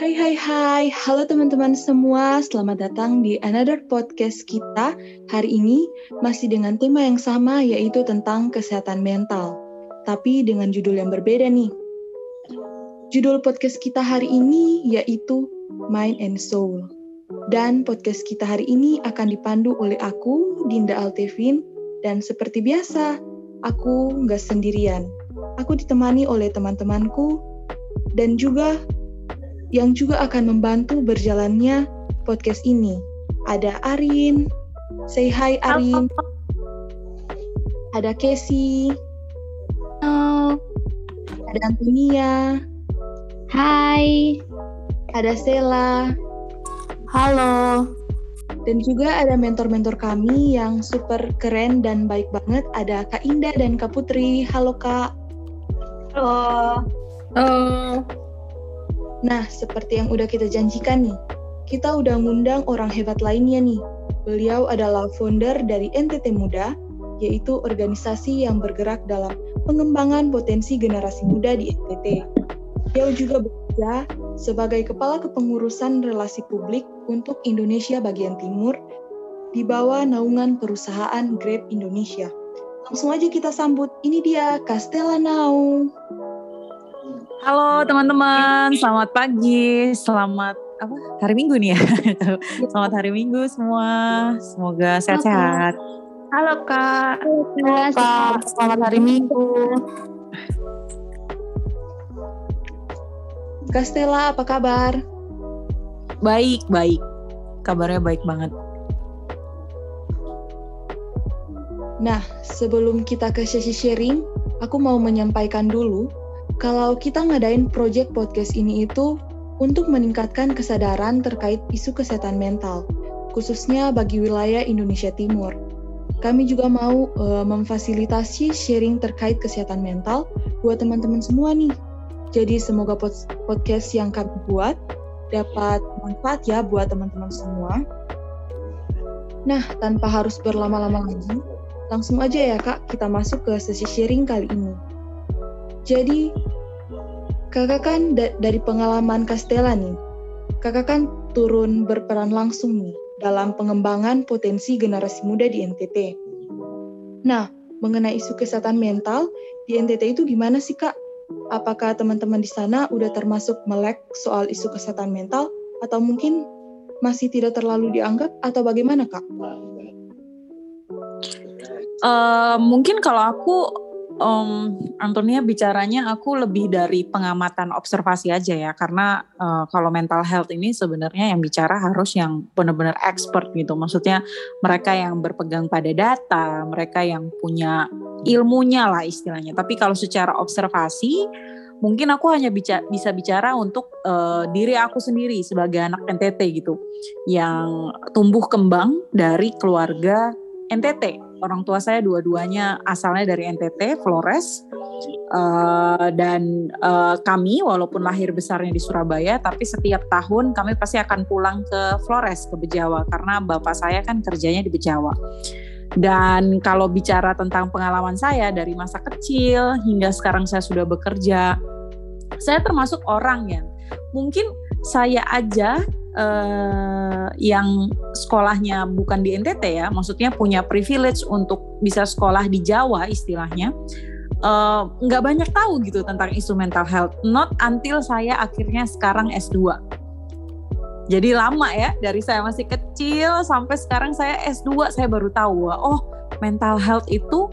Hai hai hai, halo teman-teman semua, selamat datang di another podcast kita. Hari ini masih dengan tema yang sama yaitu tentang kesehatan mental, tapi dengan judul yang berbeda nih. Judul podcast kita hari ini yaitu Mind and Soul. Dan podcast kita hari ini akan dipandu oleh aku, Dinda Altevin, dan seperti biasa, aku nggak sendirian. Aku ditemani oleh teman-temanku dan juga yang juga akan membantu berjalannya podcast ini. Ada Arin, say hi Arin. Ada Casey. Halo. Ada Antonia. Hai. Ada Sela. Halo. Dan juga ada mentor-mentor kami yang super keren dan baik banget. Ada Kak Indah dan Kak Putri. Halo Kak. Halo. Halo. Nah, seperti yang udah kita janjikan nih, kita udah ngundang orang hebat lainnya nih. Beliau adalah founder dari NTT Muda, yaitu organisasi yang bergerak dalam pengembangan potensi generasi muda di NTT. Beliau juga bekerja sebagai Kepala Kepengurusan Relasi Publik untuk Indonesia bagian Timur di bawah naungan perusahaan Grab Indonesia. Langsung aja kita sambut, ini dia Castella Now. Halo teman-teman, selamat pagi, selamat apa hari Minggu nih ya. selamat hari Minggu semua, semoga sehat-sehat. Halo Kak. Halo Kak, selamat hari Minggu. Castella, apa kabar? Baik, baik. Kabarnya baik banget. Nah, sebelum kita ke sesi sharing, aku mau menyampaikan dulu kalau kita ngadain project podcast ini itu untuk meningkatkan kesadaran terkait isu kesehatan mental, khususnya bagi wilayah Indonesia Timur. Kami juga mau uh, memfasilitasi sharing terkait kesehatan mental buat teman-teman semua nih. Jadi semoga pod podcast yang kami buat dapat manfaat ya buat teman-teman semua. Nah, tanpa harus berlama-lama lagi, langsung aja ya Kak, kita masuk ke sesi sharing kali ini. Jadi, kakak kan da dari pengalaman Castella nih, kakak kan turun berperan langsung nih dalam pengembangan potensi generasi muda di NTT. Nah, mengenai isu kesehatan mental di NTT itu gimana sih kak? Apakah teman-teman di sana udah termasuk melek soal isu kesehatan mental atau mungkin masih tidak terlalu dianggap atau bagaimana kak? Uh, mungkin kalau aku um, Antonia bicaranya aku lebih dari pengamatan observasi aja ya karena uh, kalau mental health ini sebenarnya yang bicara harus yang benar-benar expert gitu. Maksudnya mereka yang berpegang pada data mereka yang punya ilmunya lah istilahnya. Tapi kalau secara observasi mungkin aku hanya bica bisa bicara untuk uh, diri aku sendiri sebagai anak NTT gitu yang tumbuh kembang dari keluarga NTT orang tua saya dua-duanya asalnya dari NTT, Flores, uh, dan uh, kami walaupun lahir besarnya di Surabaya, tapi setiap tahun kami pasti akan pulang ke Flores ke Bejawa karena bapak saya kan kerjanya di Bejawa. Dan kalau bicara tentang pengalaman saya dari masa kecil hingga sekarang saya sudah bekerja, saya termasuk orang yang mungkin saya aja uh, yang sekolahnya bukan di NTT ya, maksudnya punya privilege untuk bisa sekolah di Jawa istilahnya, eh, nggak uh, banyak tahu gitu tentang isu mental health. Not until saya akhirnya sekarang S2. Jadi lama ya, dari saya masih kecil sampai sekarang saya S2 saya baru tahu, oh mental health itu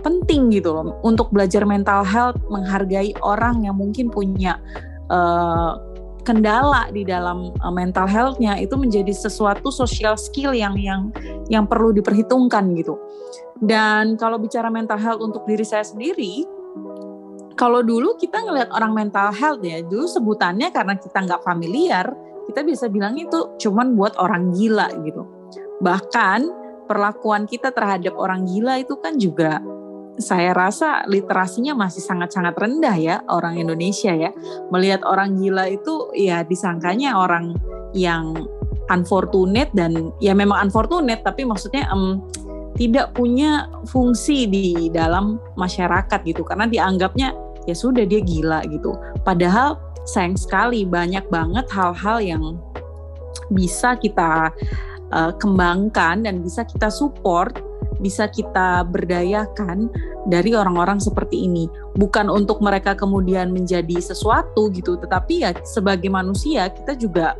penting gitu loh untuk belajar mental health, menghargai orang yang mungkin punya uh, kendala di dalam uh, mental healthnya itu menjadi sesuatu social skill yang yang yang perlu diperhitungkan gitu. Dan kalau bicara mental health untuk diri saya sendiri, kalau dulu kita ngelihat orang mental health ya, dulu sebutannya karena kita nggak familiar, kita bisa bilang itu cuman buat orang gila gitu. Bahkan perlakuan kita terhadap orang gila itu kan juga saya rasa literasinya masih sangat-sangat rendah ya orang Indonesia ya. Melihat orang gila itu ya disangkanya orang yang unfortunate dan ya memang unfortunate tapi maksudnya um, tidak punya fungsi di dalam masyarakat gitu karena dianggapnya ya sudah dia gila gitu. Padahal sayang sekali banyak banget hal-hal yang bisa kita uh, kembangkan dan bisa kita support, bisa kita berdayakan dari orang-orang seperti ini. Bukan untuk mereka kemudian menjadi sesuatu gitu, tetapi ya sebagai manusia kita juga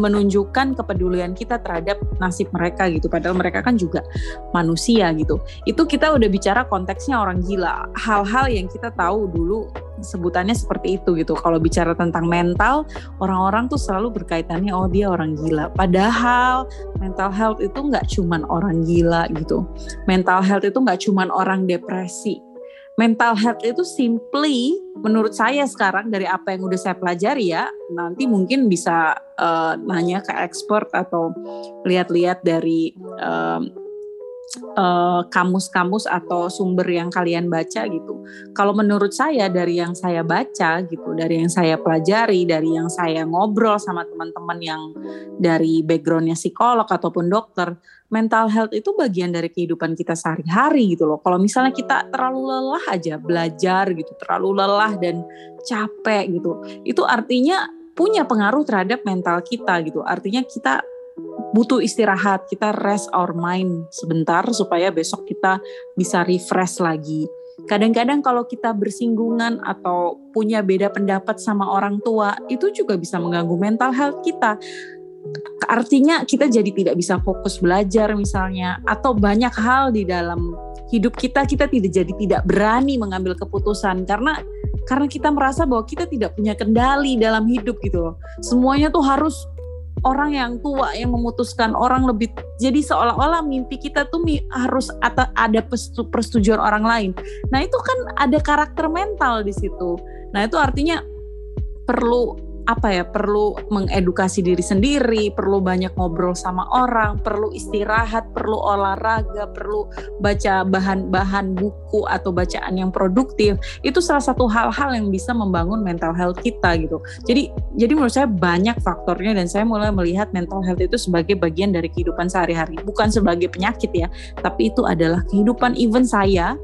menunjukkan kepedulian kita terhadap nasib mereka gitu. Padahal mereka kan juga manusia gitu. Itu kita udah bicara konteksnya orang gila. Hal-hal yang kita tahu dulu sebutannya seperti itu gitu. Kalau bicara tentang mental orang-orang tuh selalu berkaitannya oh dia orang gila. Padahal mental health itu nggak cuman orang gila gitu. Mental health itu nggak cuman orang depresi mental health itu simply menurut saya sekarang dari apa yang udah saya pelajari ya nanti mungkin bisa uh, nanya ke expert atau lihat-lihat dari kamus-kamus uh, atau sumber yang kalian baca gitu. Kalau menurut saya dari yang saya baca gitu, dari yang saya pelajari, dari yang saya ngobrol sama teman-teman yang dari backgroundnya psikolog ataupun dokter, mental health itu bagian dari kehidupan kita sehari-hari gitu loh. Kalau misalnya kita terlalu lelah aja belajar gitu, terlalu lelah dan capek gitu, itu artinya punya pengaruh terhadap mental kita gitu. Artinya kita butuh istirahat, kita rest our mind sebentar supaya besok kita bisa refresh lagi. Kadang-kadang kalau kita bersinggungan atau punya beda pendapat sama orang tua, itu juga bisa mengganggu mental health kita artinya kita jadi tidak bisa fokus belajar misalnya atau banyak hal di dalam hidup kita kita tidak jadi tidak berani mengambil keputusan karena karena kita merasa bahwa kita tidak punya kendali dalam hidup gitu loh. Semuanya tuh harus orang yang tua yang memutuskan orang lebih jadi seolah-olah mimpi kita tuh harus ada persetujuan orang lain. Nah, itu kan ada karakter mental di situ. Nah, itu artinya perlu apa ya perlu mengedukasi diri sendiri, perlu banyak ngobrol sama orang, perlu istirahat, perlu olahraga, perlu baca bahan-bahan buku atau bacaan yang produktif. Itu salah satu hal-hal yang bisa membangun mental health kita gitu. Jadi jadi menurut saya banyak faktornya dan saya mulai melihat mental health itu sebagai bagian dari kehidupan sehari-hari, bukan sebagai penyakit ya, tapi itu adalah kehidupan even saya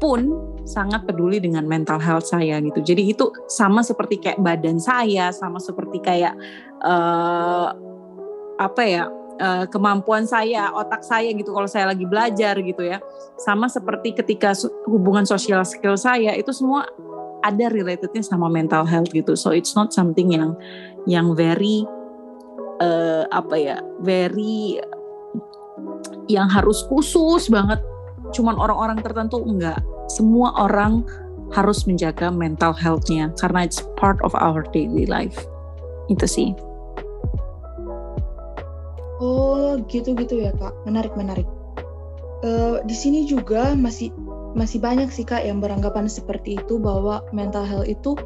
pun sangat peduli dengan mental health saya gitu. Jadi itu sama seperti kayak badan saya, sama seperti kayak uh, apa ya uh, kemampuan saya, otak saya gitu kalau saya lagi belajar gitu ya. Sama seperti ketika hubungan sosial skill saya itu semua ada relatednya sama mental health gitu. So it's not something yang yang very uh, apa ya, very yang harus khusus banget cuman orang-orang tertentu enggak semua orang harus menjaga mental health-nya karena it's part of our daily life. Itu sih. Oh, gitu-gitu ya, Kak. Menarik, menarik. Uh, di sini juga masih masih banyak sih Kak yang beranggapan seperti itu bahwa mental health itu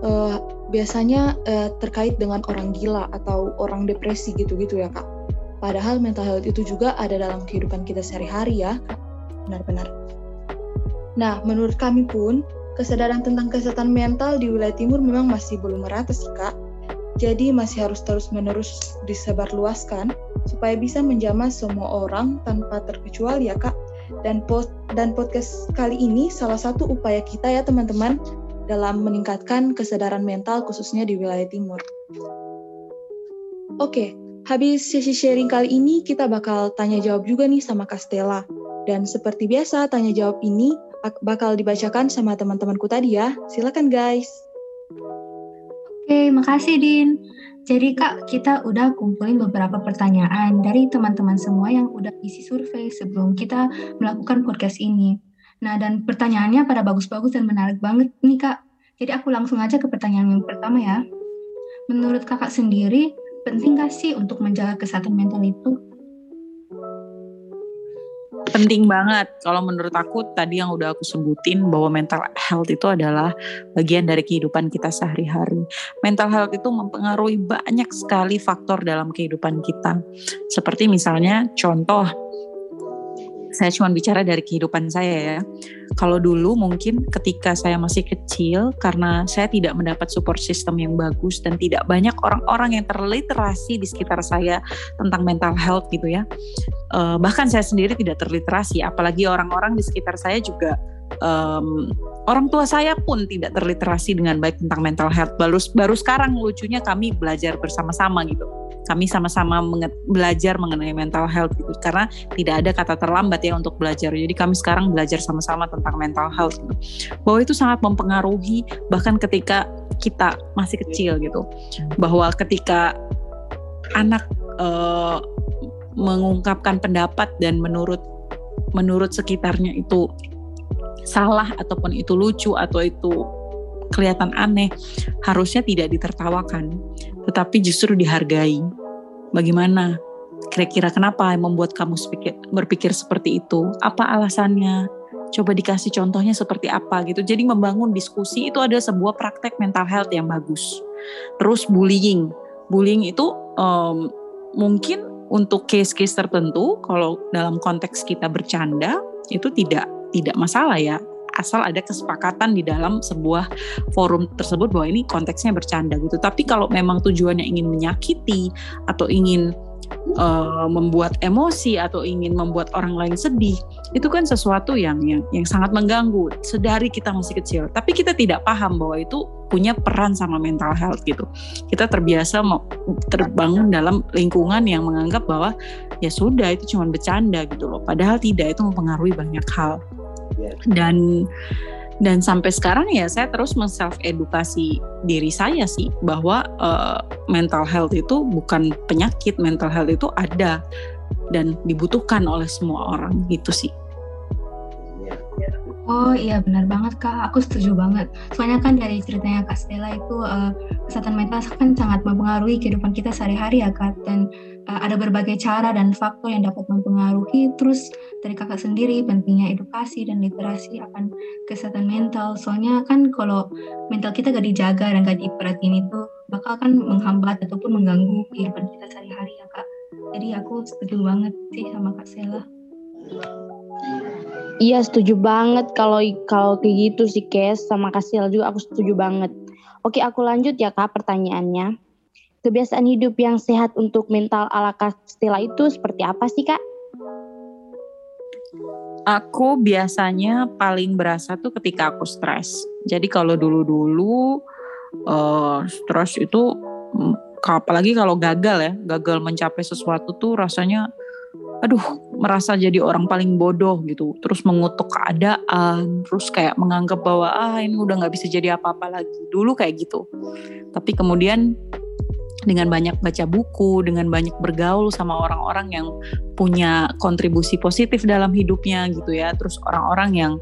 uh, biasanya uh, terkait dengan orang gila atau orang depresi gitu-gitu ya, Kak. Padahal mental health itu juga ada dalam kehidupan kita sehari-hari ya. Benar-benar. Nah, menurut kami pun, kesadaran tentang kesehatan mental di wilayah timur memang masih belum merata sih, Kak. Jadi masih harus terus-menerus disebarluaskan supaya bisa menjamah semua orang tanpa terkecuali ya, Kak. Dan post dan podcast kali ini salah satu upaya kita ya, teman-teman, dalam meningkatkan kesadaran mental khususnya di wilayah timur. Oke, habis sesi sharing kali ini kita bakal tanya jawab juga nih sama Castella. Dan seperti biasa, tanya jawab ini bakal dibacakan sama teman-temanku tadi ya. Silakan guys. Oke, makasih Din. Jadi Kak, kita udah kumpulin beberapa pertanyaan dari teman-teman semua yang udah isi survei sebelum kita melakukan podcast ini. Nah, dan pertanyaannya pada bagus-bagus dan menarik banget nih Kak. Jadi aku langsung aja ke pertanyaan yang pertama ya. Menurut kakak sendiri, penting gak sih untuk menjaga kesehatan mental itu? Penting banget kalau menurut aku tadi yang udah aku sebutin bahwa mental health itu adalah bagian dari kehidupan kita sehari-hari. Mental health itu mempengaruhi banyak sekali faktor dalam kehidupan kita. Seperti misalnya contoh saya cuma bicara dari kehidupan saya ya. Kalau dulu mungkin ketika saya masih kecil karena saya tidak mendapat support system yang bagus dan tidak banyak orang-orang yang terliterasi di sekitar saya tentang mental health gitu ya. Uh, bahkan saya sendiri tidak terliterasi, apalagi orang-orang di sekitar saya juga um, orang tua saya pun tidak terliterasi dengan baik tentang mental health. Baru baru sekarang lucunya kami belajar bersama-sama gitu. Kami sama-sama belajar mengenai mental health gitu karena tidak ada kata terlambat ya untuk belajar. Jadi kami sekarang belajar sama-sama tentang mental health gitu. Bahwa itu sangat mempengaruhi bahkan ketika kita masih kecil gitu. Bahwa ketika anak uh, mengungkapkan pendapat dan menurut menurut sekitarnya itu salah ataupun itu lucu atau itu kelihatan aneh harusnya tidak ditertawakan tetapi justru dihargai bagaimana? Kira-kira kenapa membuat kamu berpikir seperti itu? Apa alasannya? Coba dikasih contohnya seperti apa gitu. Jadi membangun diskusi itu ada sebuah praktek mental health yang bagus. Terus bullying. Bullying itu um, mungkin untuk case-case tertentu kalau dalam konteks kita bercanda itu tidak tidak masalah ya asal ada kesepakatan di dalam sebuah forum tersebut bahwa ini konteksnya bercanda gitu. Tapi kalau memang tujuannya ingin menyakiti atau ingin uh, membuat emosi atau ingin membuat orang lain sedih, itu kan sesuatu yang yang yang sangat mengganggu sedari kita masih kecil. Tapi kita tidak paham bahwa itu punya peran sama mental health gitu. Kita terbiasa terbangun dalam lingkungan yang menganggap bahwa ya sudah itu cuma bercanda gitu loh. Padahal tidak itu mempengaruhi banyak hal dan dan sampai sekarang ya saya terus self edukasi diri saya sih bahwa uh, mental health itu bukan penyakit mental health itu ada dan dibutuhkan oleh semua orang gitu sih Oh iya benar banget kak, aku setuju banget. Soalnya kan dari ceritanya kak Stella itu uh, kesehatan mental kan sangat mempengaruhi kehidupan kita sehari-hari ya kak. Dan ada berbagai cara dan faktor yang dapat mempengaruhi. Terus dari kakak sendiri pentingnya edukasi dan literasi akan kesehatan mental. Soalnya kan kalau mental kita gak dijaga dan gak diperhatiin itu bakal kan menghambat ataupun mengganggu kehidupan kita sehari-hari ya kak. Jadi aku setuju banget sih sama kak Stella. Iya setuju banget kalau kalau kayak gitu sih Kes sama Kasil juga aku setuju banget. Oke aku lanjut ya kak pertanyaannya. Kebiasaan hidup yang sehat untuk mental ala Kastila itu seperti apa sih kak? Aku biasanya paling berasa tuh ketika aku stres. Jadi kalau dulu-dulu uh, stres itu mm, apalagi kalau gagal ya, gagal mencapai sesuatu tuh rasanya aduh merasa jadi orang paling bodoh gitu terus mengutuk keadaan terus kayak menganggap bahwa ah ini udah nggak bisa jadi apa-apa lagi dulu kayak gitu tapi kemudian dengan banyak baca buku, dengan banyak bergaul sama orang-orang yang punya kontribusi positif dalam hidupnya gitu ya. Terus orang-orang yang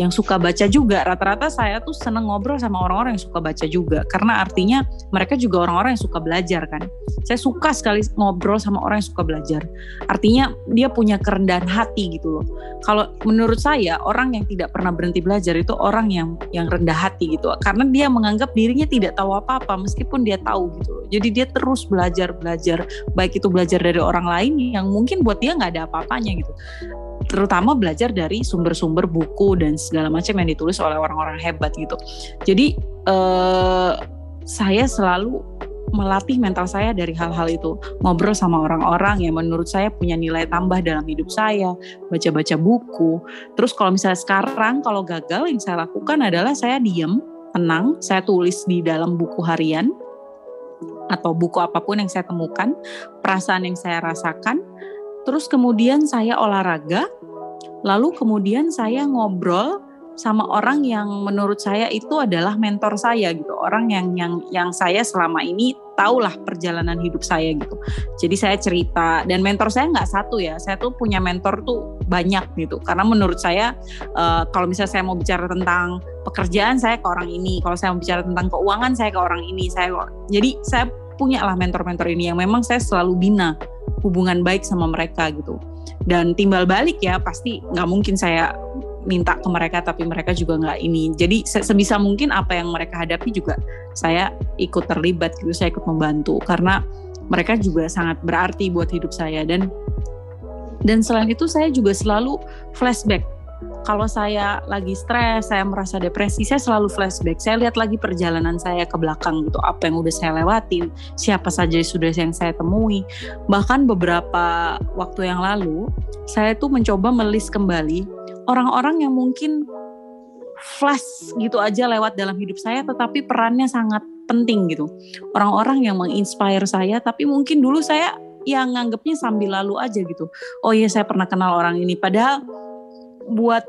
yang suka baca juga. Rata-rata saya tuh seneng ngobrol sama orang-orang yang suka baca juga. Karena artinya mereka juga orang-orang yang suka belajar kan. Saya suka sekali ngobrol sama orang yang suka belajar. Artinya dia punya kerendahan hati gitu loh. Kalau menurut saya orang yang tidak pernah berhenti belajar itu orang yang yang rendah hati gitu. Karena dia menganggap dirinya tidak tahu apa-apa meskipun dia tahu gitu loh. Jadi dia terus belajar belajar baik itu belajar dari orang lain yang mungkin buat dia nggak ada apa-apanya gitu terutama belajar dari sumber-sumber buku dan segala macam yang ditulis oleh orang-orang hebat gitu. Jadi eh, saya selalu melatih mental saya dari hal-hal itu. Ngobrol sama orang-orang yang menurut saya punya nilai tambah dalam hidup saya, baca-baca buku. Terus kalau misalnya sekarang kalau gagal yang saya lakukan adalah saya diem, tenang, saya tulis di dalam buku harian atau buku apa pun yang saya temukan, perasaan yang saya rasakan, terus kemudian saya olahraga, Lalu kemudian saya ngobrol sama orang yang menurut saya itu adalah mentor saya gitu. Orang yang yang yang saya selama ini tahulah perjalanan hidup saya gitu. Jadi saya cerita dan mentor saya nggak satu ya. Saya tuh punya mentor tuh banyak gitu. Karena menurut saya uh, kalau misalnya saya mau bicara tentang pekerjaan saya ke orang ini kalau saya mau bicara tentang keuangan saya ke orang ini saya jadi saya punya lah mentor-mentor ini yang memang saya selalu bina hubungan baik sama mereka gitu. Dan timbal balik ya pasti nggak mungkin saya minta ke mereka tapi mereka juga nggak ini. Jadi sebisa mungkin apa yang mereka hadapi juga saya ikut terlibat gitu saya ikut membantu. Karena mereka juga sangat berarti buat hidup saya. Dan dan selain itu saya juga selalu flashback kalau saya lagi stres, saya merasa depresi, saya selalu flashback. Saya lihat lagi perjalanan saya ke belakang gitu, apa yang udah saya lewatin, siapa saja sudah yang saya temui. Bahkan beberapa waktu yang lalu, saya tuh mencoba melis kembali orang-orang yang mungkin flash gitu aja lewat dalam hidup saya tetapi perannya sangat penting gitu orang-orang yang menginspire saya tapi mungkin dulu saya yang nganggapnya sambil lalu aja gitu oh iya saya pernah kenal orang ini padahal buat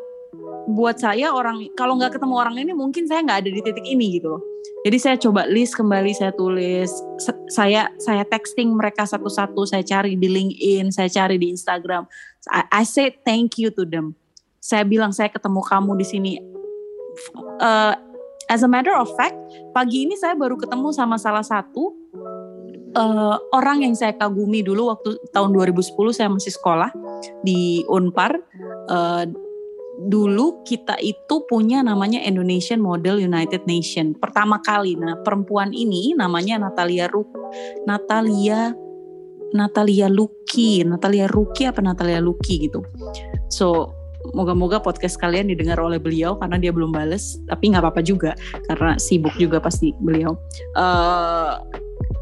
buat saya orang kalau nggak ketemu orang ini mungkin saya nggak ada di titik ini gitu. Jadi saya coba list kembali saya tulis saya saya texting mereka satu-satu saya cari di LinkedIn saya cari di Instagram I, I say thank you to them. Saya bilang saya ketemu kamu di sini. Uh, as a matter of fact pagi ini saya baru ketemu sama salah satu uh, orang yang saya kagumi dulu waktu tahun 2010 saya masih sekolah di Unpar. Uh, dulu kita itu punya namanya Indonesian Model United Nation pertama kali. Nah perempuan ini namanya Natalia Ruk, Natalia Natalia Luki, Natalia Ruki apa Natalia Luki gitu. So moga-moga podcast kalian didengar oleh beliau karena dia belum bales, tapi nggak apa-apa juga karena sibuk juga pasti beliau. Uh,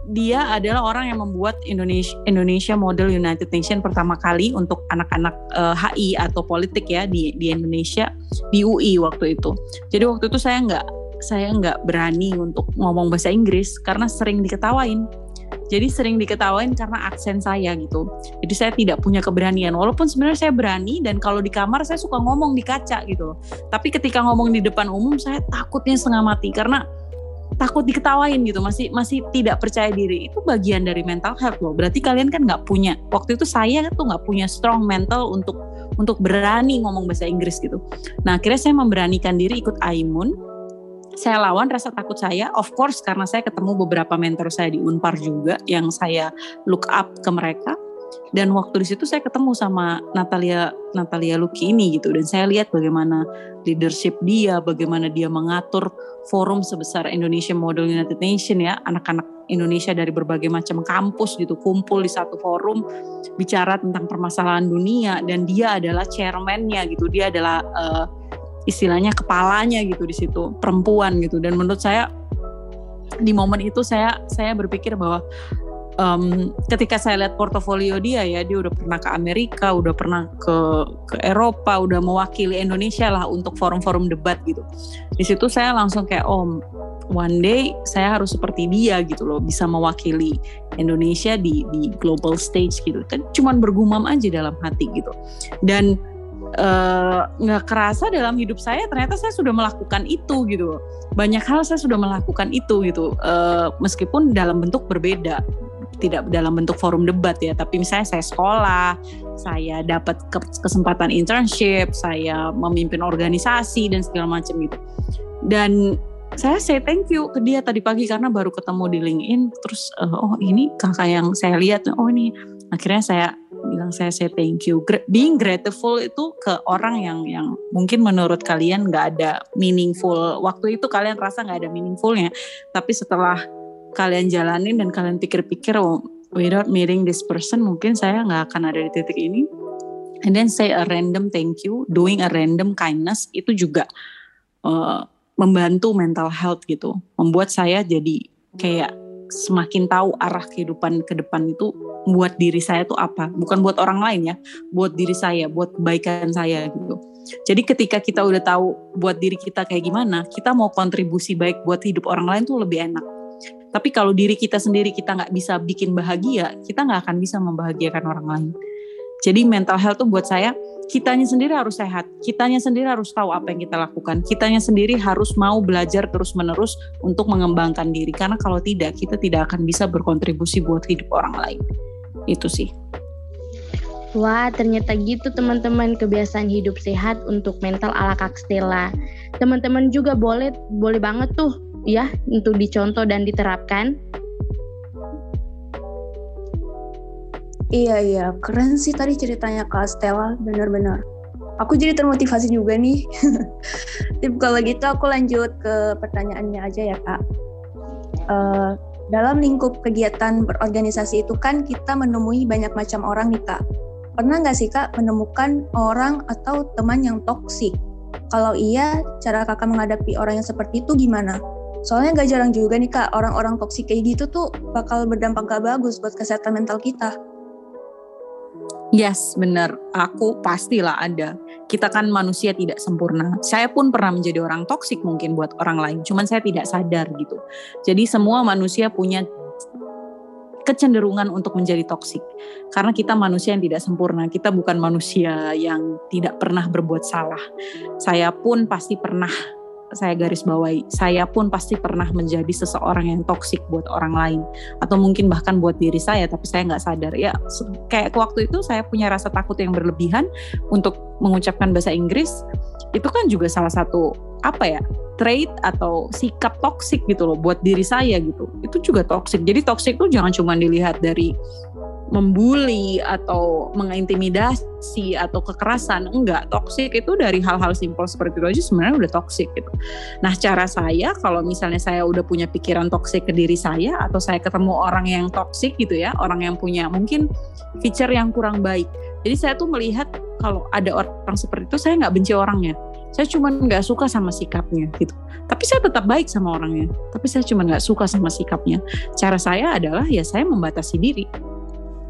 dia adalah orang yang membuat Indonesia Indonesia Model United Nation pertama kali untuk anak-anak uh, eh, HI atau politik ya di di Indonesia di UI waktu itu. Jadi waktu itu saya nggak saya nggak berani untuk ngomong bahasa Inggris karena sering diketawain. Jadi sering diketawain karena aksen saya gitu. Jadi saya tidak punya keberanian. Walaupun sebenarnya saya berani dan kalau di kamar saya suka ngomong di kaca gitu. Tapi ketika ngomong di depan umum saya takutnya setengah mati karena takut diketawain gitu masih masih tidak percaya diri. Itu bagian dari mental health loh. Berarti kalian kan nggak punya waktu itu saya tuh nggak punya strong mental untuk untuk berani ngomong bahasa Inggris gitu. Nah akhirnya saya memberanikan diri ikut Aimun. Saya lawan rasa takut saya. Of course karena saya ketemu beberapa mentor saya di Unpar juga yang saya look up ke mereka dan waktu di situ saya ketemu sama Natalia Natalia Luki ini gitu. Dan saya lihat bagaimana leadership dia bagaimana dia mengatur forum sebesar Indonesia Model United Nation ya. Anak-anak Indonesia dari berbagai macam kampus gitu kumpul di satu forum bicara tentang permasalahan dunia. Dan dia adalah chairman-nya gitu. Dia adalah uh, istilahnya kepalanya gitu di situ perempuan gitu. Dan menurut saya di momen itu saya saya berpikir bahwa um, ketika saya lihat portofolio dia ya dia udah pernah ke Amerika udah pernah ke ke Eropa udah mewakili Indonesia lah untuk forum-forum debat gitu. Di situ saya langsung kayak oh one day saya harus seperti dia gitu loh bisa mewakili Indonesia di di global stage gitu. Kan cuman bergumam aja dalam hati gitu. Dan eh, nggak uh, kerasa dalam hidup saya ternyata saya sudah melakukan itu gitu banyak hal saya sudah melakukan itu gitu uh, meskipun dalam bentuk berbeda tidak dalam bentuk forum debat ya, tapi misalnya saya sekolah, saya dapat kesempatan internship, saya memimpin organisasi dan segala macam gitu. Dan saya say thank you ke dia tadi pagi karena baru ketemu di LinkedIn, terus uh, oh ini kakak yang saya lihat, oh ini akhirnya saya bilang saya say thank you. Being grateful itu ke orang yang yang mungkin menurut kalian nggak ada meaningful. Waktu itu kalian rasa nggak ada meaningfulnya, tapi setelah kalian jalanin dan kalian pikir-pikir oh without meeting this person mungkin saya nggak akan ada di titik ini. And then say a random thank you doing a random kindness itu juga uh, membantu mental health gitu. Membuat saya jadi kayak semakin tahu arah kehidupan ke depan itu buat diri saya tuh apa. Bukan buat orang lain ya buat diri saya buat kebaikan saya gitu. Jadi ketika kita udah tahu buat diri kita kayak gimana kita mau kontribusi baik buat hidup orang lain tuh lebih enak tapi kalau diri kita sendiri kita nggak bisa bikin bahagia, kita nggak akan bisa membahagiakan orang lain. Jadi mental health tuh buat saya, kitanya sendiri harus sehat, kitanya sendiri harus tahu apa yang kita lakukan, kitanya sendiri harus mau belajar terus-menerus untuk mengembangkan diri. Karena kalau tidak, kita tidak akan bisa berkontribusi buat hidup orang lain. Itu sih. Wah, ternyata gitu teman-teman kebiasaan hidup sehat untuk mental ala Kak Stella. Teman-teman juga boleh boleh banget tuh ya untuk dicontoh dan diterapkan. Iya iya, keren sih tadi ceritanya Kak Stella, benar-benar. Aku jadi termotivasi juga nih. Tip kalau gitu aku lanjut ke pertanyaannya aja ya Kak. Uh, dalam lingkup kegiatan berorganisasi itu kan kita menemui banyak macam orang nih Kak. Pernah nggak sih Kak menemukan orang atau teman yang toksik? Kalau iya, cara kakak menghadapi orang yang seperti itu gimana? Soalnya gak jarang juga nih kak, orang-orang toksik kayak gitu tuh bakal berdampak gak bagus buat kesehatan mental kita. Yes, benar. Aku pastilah ada. Kita kan manusia tidak sempurna. Saya pun pernah menjadi orang toksik mungkin buat orang lain, cuman saya tidak sadar gitu. Jadi semua manusia punya kecenderungan untuk menjadi toksik. Karena kita manusia yang tidak sempurna, kita bukan manusia yang tidak pernah berbuat salah. Saya pun pasti pernah saya garis bawahi, saya pun pasti pernah menjadi seseorang yang toksik buat orang lain. Atau mungkin bahkan buat diri saya tapi saya nggak sadar. Ya kayak waktu itu saya punya rasa takut yang berlebihan untuk mengucapkan bahasa Inggris. Itu kan juga salah satu apa ya trait atau sikap toksik gitu loh buat diri saya gitu. Itu juga toksik jadi toksik tuh jangan cuma dilihat dari membuli atau mengintimidasi atau kekerasan enggak. Toksik itu dari hal-hal simpel seperti itu aja sebenarnya udah toksik gitu. Nah cara saya kalau misalnya saya udah punya pikiran toksik ke diri saya atau saya ketemu orang yang toksik gitu ya orang yang punya mungkin feature yang kurang baik. Jadi saya tuh melihat kalau ada orang seperti itu saya nggak benci orangnya. Saya cuma nggak suka sama sikapnya gitu. Tapi saya tetap baik sama orangnya. Tapi saya cuma nggak suka sama sikapnya. Cara saya adalah ya saya membatasi diri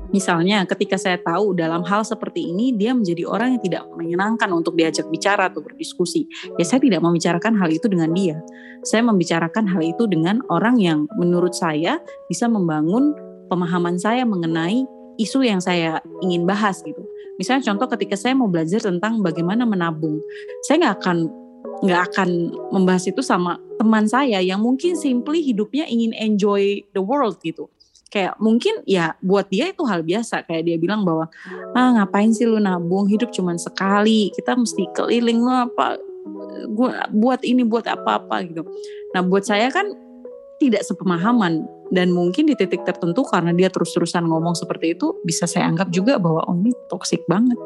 Misalnya ketika saya tahu dalam hal seperti ini dia menjadi orang yang tidak menyenangkan untuk diajak bicara atau berdiskusi. Ya saya tidak membicarakan hal itu dengan dia. Saya membicarakan hal itu dengan orang yang menurut saya bisa membangun pemahaman saya mengenai isu yang saya ingin bahas gitu. Misalnya contoh ketika saya mau belajar tentang bagaimana menabung. Saya nggak akan nggak akan membahas itu sama teman saya yang mungkin simply hidupnya ingin enjoy the world gitu kayak mungkin ya buat dia itu hal biasa kayak dia bilang bahwa ah ngapain sih lu nabung? Hidup cuman sekali kita mesti keliling lu apa gua buat ini buat apa-apa gitu. Nah buat saya kan tidak sepemahaman dan mungkin di titik tertentu karena dia terus-terusan ngomong seperti itu bisa saya anggap juga bahwa oh ini toksik banget.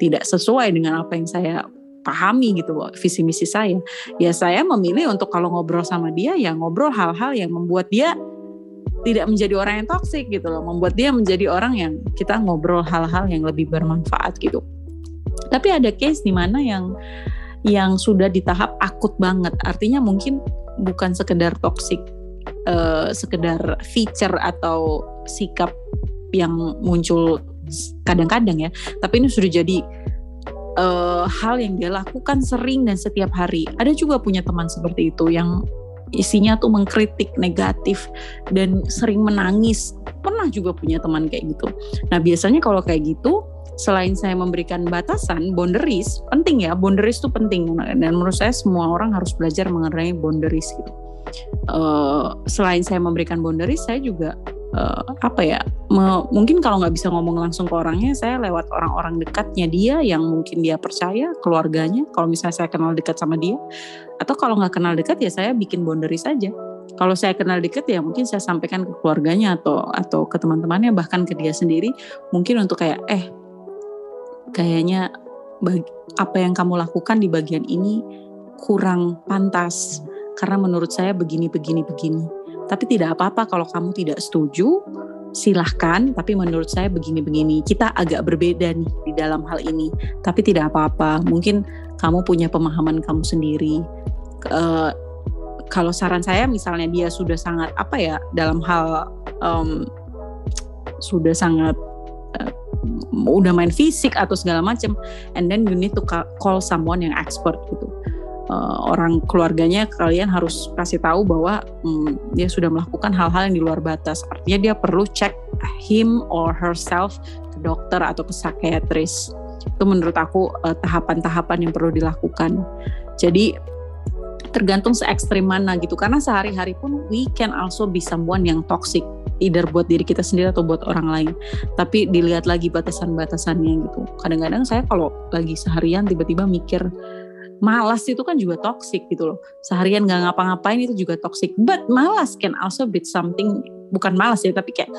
Tidak sesuai dengan apa yang saya pahami gitu visi misi saya. Ya saya memilih untuk kalau ngobrol sama dia ya ngobrol hal-hal yang membuat dia tidak menjadi orang yang toksik gitu loh membuat dia menjadi orang yang kita ngobrol hal-hal yang lebih bermanfaat gitu. Tapi ada case di mana yang yang sudah di tahap akut banget. Artinya mungkin bukan sekedar toksik uh, sekedar feature atau sikap yang muncul kadang-kadang ya. Tapi ini sudah jadi uh, hal yang dia lakukan sering dan setiap hari. Ada juga punya teman seperti itu yang isinya tuh mengkritik negatif dan sering menangis. Pernah juga punya teman kayak gitu. Nah biasanya kalau kayak gitu, selain saya memberikan batasan, boundaries, penting ya, boundaries tuh penting. Dan menurut saya semua orang harus belajar mengenai boundaries gitu. Uh, selain saya memberikan boundaries, saya juga uh, apa ya me, mungkin kalau nggak bisa ngomong langsung ke orangnya saya lewat orang-orang dekatnya dia yang mungkin dia percaya keluarganya kalau misalnya saya kenal dekat sama dia. Atau kalau nggak kenal dekat ya saya bikin boundary saja. Kalau saya kenal dekat ya mungkin saya sampaikan ke keluarganya atau atau ke teman-temannya bahkan ke dia sendiri. Mungkin untuk kayak eh kayaknya bagi, apa yang kamu lakukan di bagian ini kurang pantas karena menurut saya begini begini begini tapi tidak apa-apa kalau kamu tidak setuju silahkan. Tapi menurut saya begini-begini kita agak berbeda nih di dalam hal ini. Tapi tidak apa-apa mungkin kamu punya pemahaman kamu sendiri. Uh, kalau saran saya misalnya dia sudah sangat apa ya dalam hal um, sudah sangat uh, udah main fisik atau segala macam and then you need to call someone yang expert gitu uh, orang keluarganya kalian harus kasih tahu bahwa um, dia sudah melakukan hal-hal yang di luar batas. Artinya dia perlu cek him or herself ke dokter atau ke psikiatris. Itu menurut aku tahapan-tahapan uh, yang perlu dilakukan. Jadi tergantung se ekstrim mana gitu. Karena sehari-hari pun we can also be someone yang toxic. Either buat diri kita sendiri atau buat orang lain. Tapi dilihat lagi batasan-batasannya gitu. Kadang-kadang saya kalau lagi seharian tiba-tiba mikir malas itu kan juga toxic gitu loh. Seharian nggak ngapa-ngapain itu juga toxic. But malas can also be something bukan malas ya tapi kayak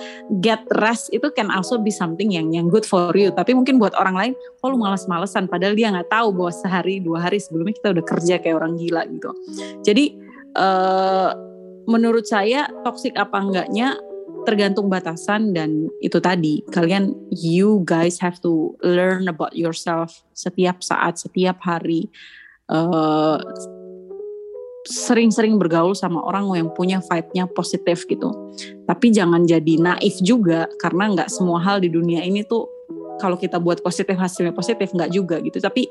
get rest itu can also be something yang yang good for you. Tapi mungkin buat orang lain kok lu malas-malesan padahal dia nggak tahu bahwa sehari dua hari sebelumnya kita udah kerja kayak orang gila gitu. Jadi uh, menurut saya toxic apa enggaknya tergantung batasan dan itu tadi. Kalian you guys have to learn about yourself setiap saat setiap hari uh, sering-sering bergaul sama orang yang punya vibe-nya positif gitu. Tapi jangan jadi naif juga karena nggak semua hal di dunia ini tuh kalau kita buat positif hasilnya positif nggak juga gitu. Tapi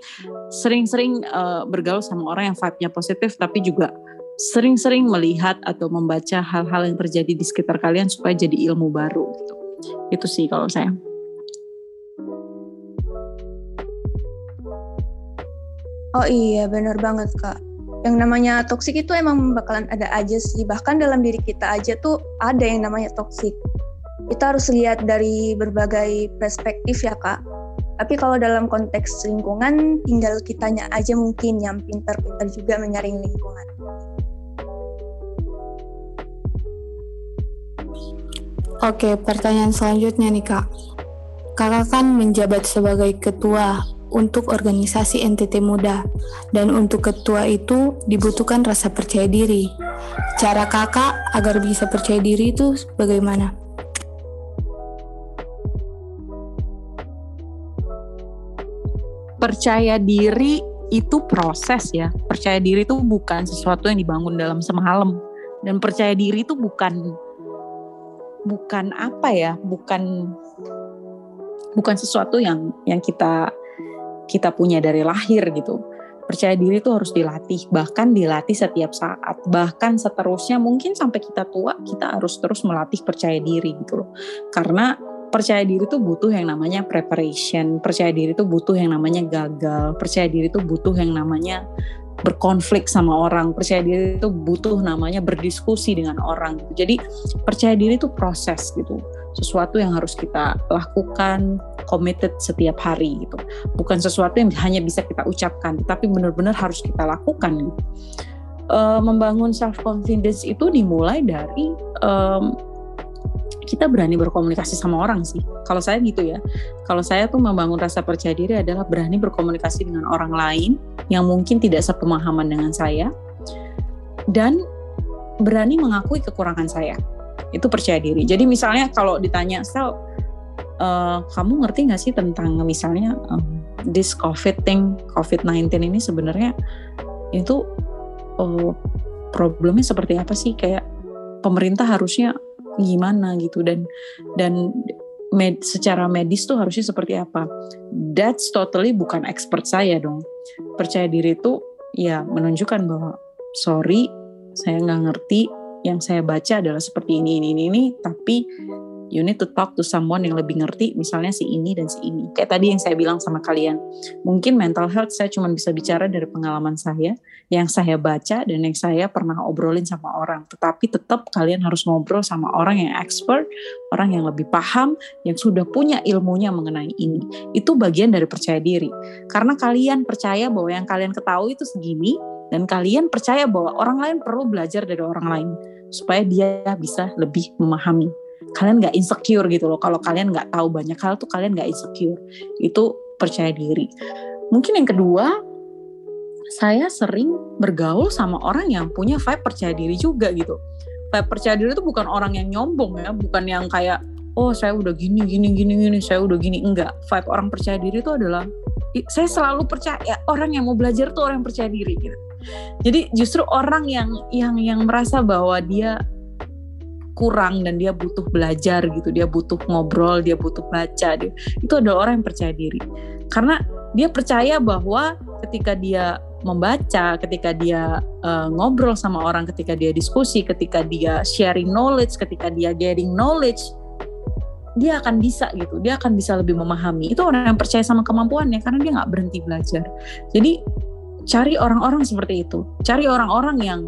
sering-sering uh, bergaul sama orang yang vibe-nya positif tapi juga sering-sering melihat atau membaca hal-hal yang terjadi di sekitar kalian supaya jadi ilmu baru gitu. Itu sih kalau saya Oh iya, benar banget kak. Yang namanya toksik itu emang bakalan ada aja sih. Bahkan dalam diri kita aja tuh ada yang namanya toksik. Kita harus lihat dari berbagai perspektif ya kak. Tapi kalau dalam konteks lingkungan, tinggal kitanya aja mungkin yang pintar-pintar juga menyaring lingkungan. Oke, pertanyaan selanjutnya nih kak. Kakak kan menjabat sebagai ketua untuk organisasi NTT Muda, dan untuk ketua itu dibutuhkan rasa percaya diri. Cara kakak agar bisa percaya diri itu bagaimana? Percaya diri itu proses ya. Percaya diri itu bukan sesuatu yang dibangun dalam semalam. Dan percaya diri itu bukan bukan apa ya, bukan bukan sesuatu yang yang kita kita punya dari lahir gitu. Percaya diri itu harus dilatih, bahkan dilatih setiap saat, bahkan seterusnya mungkin sampai kita tua kita harus terus melatih percaya diri gitu loh. Karena percaya diri itu butuh yang namanya preparation, percaya diri itu butuh yang namanya gagal, percaya diri itu butuh yang namanya berkonflik sama orang, percaya diri itu butuh namanya berdiskusi dengan orang. Jadi percaya diri itu proses gitu sesuatu yang harus kita lakukan committed setiap hari gitu bukan sesuatu yang hanya bisa kita ucapkan tapi benar-benar harus kita lakukan uh, membangun self confidence itu dimulai dari um, kita berani berkomunikasi sama orang sih. Kalau saya gitu ya. Kalau saya tuh membangun rasa percaya diri adalah berani berkomunikasi dengan orang lain yang mungkin tidak sepemahaman dengan saya dan berani mengakui kekurangan saya itu percaya diri. Jadi misalnya kalau ditanya sel uh, kamu ngerti nggak sih tentang misalnya um, this COVID thing, COVID-19 ini sebenarnya itu uh, problemnya seperti apa sih? Kayak pemerintah harusnya gimana gitu dan dan med, secara medis tuh harusnya seperti apa? That's totally bukan expert saya dong. Percaya diri itu ya menunjukkan bahwa sorry saya nggak ngerti yang saya baca adalah seperti ini ini ini, ini tapi you need to talk to someone yang lebih ngerti misalnya si ini dan si ini. Kayak tadi yang saya bilang sama kalian mungkin mental health saya cuma bisa bicara dari pengalaman saya yang saya baca dan yang saya pernah obrolin sama orang. Tetapi tetap kalian harus ngobrol sama orang yang expert orang yang lebih paham yang sudah punya ilmunya mengenai ini. Itu bagian dari percaya diri. Karena kalian percaya bahwa yang kalian ketahui itu segini dan kalian percaya bahwa orang lain perlu belajar dari orang lain supaya dia bisa lebih memahami kalian nggak insecure gitu loh. Kalau kalian nggak tahu banyak hal tuh kalian nggak insecure. Itu percaya diri. Mungkin yang kedua saya sering bergaul sama orang yang punya vibe percaya diri juga gitu. Vibe percaya diri itu bukan orang yang nyombong ya bukan yang kayak oh saya udah gini gini gini gini saya udah gini. Enggak. Vibe orang percaya diri itu adalah saya selalu percaya orang yang mau belajar tuh orang yang percaya diri. Gitu. Jadi justru orang yang yang yang merasa bahwa dia kurang dan dia butuh belajar gitu, dia butuh ngobrol, dia butuh baca, dia, itu adalah orang yang percaya diri. Karena dia percaya bahwa ketika dia membaca, ketika dia uh, ngobrol sama orang, ketika dia diskusi, ketika dia sharing knowledge, ketika dia getting knowledge, dia akan bisa gitu, dia akan bisa lebih memahami. Itu orang yang percaya sama kemampuannya karena dia nggak berhenti belajar. Jadi cari orang-orang seperti itu cari orang-orang yang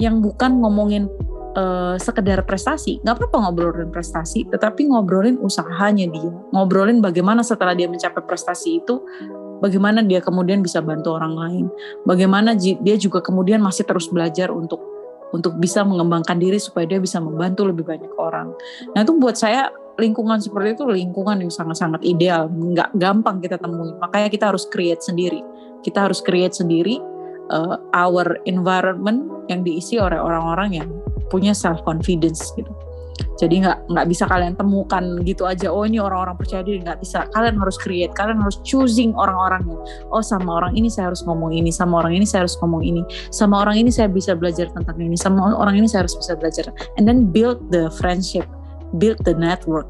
yang bukan ngomongin uh, sekedar prestasi. Nggak apa-apa ngobrolin prestasi tetapi ngobrolin usahanya dia. Ngobrolin bagaimana setelah dia mencapai prestasi itu bagaimana dia kemudian bisa bantu orang lain. Bagaimana dia juga kemudian masih terus belajar untuk untuk bisa mengembangkan diri supaya dia bisa membantu lebih banyak orang. Nah itu buat saya lingkungan seperti itu lingkungan yang sangat-sangat ideal. Nggak gampang kita temui makanya kita harus create sendiri. Kita harus create sendiri uh, our environment yang diisi oleh orang-orang yang punya self confidence gitu. Jadi nggak nggak bisa kalian temukan gitu aja. Oh ini orang-orang percaya diri nggak bisa. Kalian harus create. Kalian harus choosing orang-orangnya. Oh sama orang ini saya harus ngomong ini. Sama orang ini saya harus ngomong ini. Sama orang ini saya bisa belajar tentang ini. Sama orang ini saya harus bisa belajar. And then build the friendship, build the network.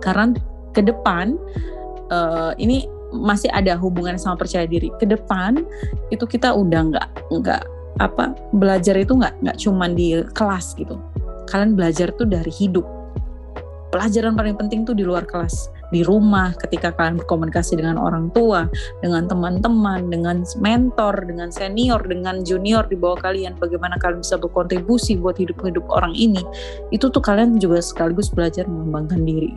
Karena ke depan uh, ini masih ada hubungan sama percaya diri ke depan itu kita udah nggak nggak apa belajar itu nggak nggak cuman di kelas gitu. Kalian belajar tuh dari hidup. Pelajaran paling penting tuh di luar kelas. Di rumah ketika kalian berkomunikasi dengan orang tua, dengan teman-teman, dengan mentor, dengan senior, dengan junior di bawah kalian, bagaimana kalian bisa berkontribusi buat hidup-hidup orang ini, itu tuh kalian juga sekaligus belajar mengembangkan diri.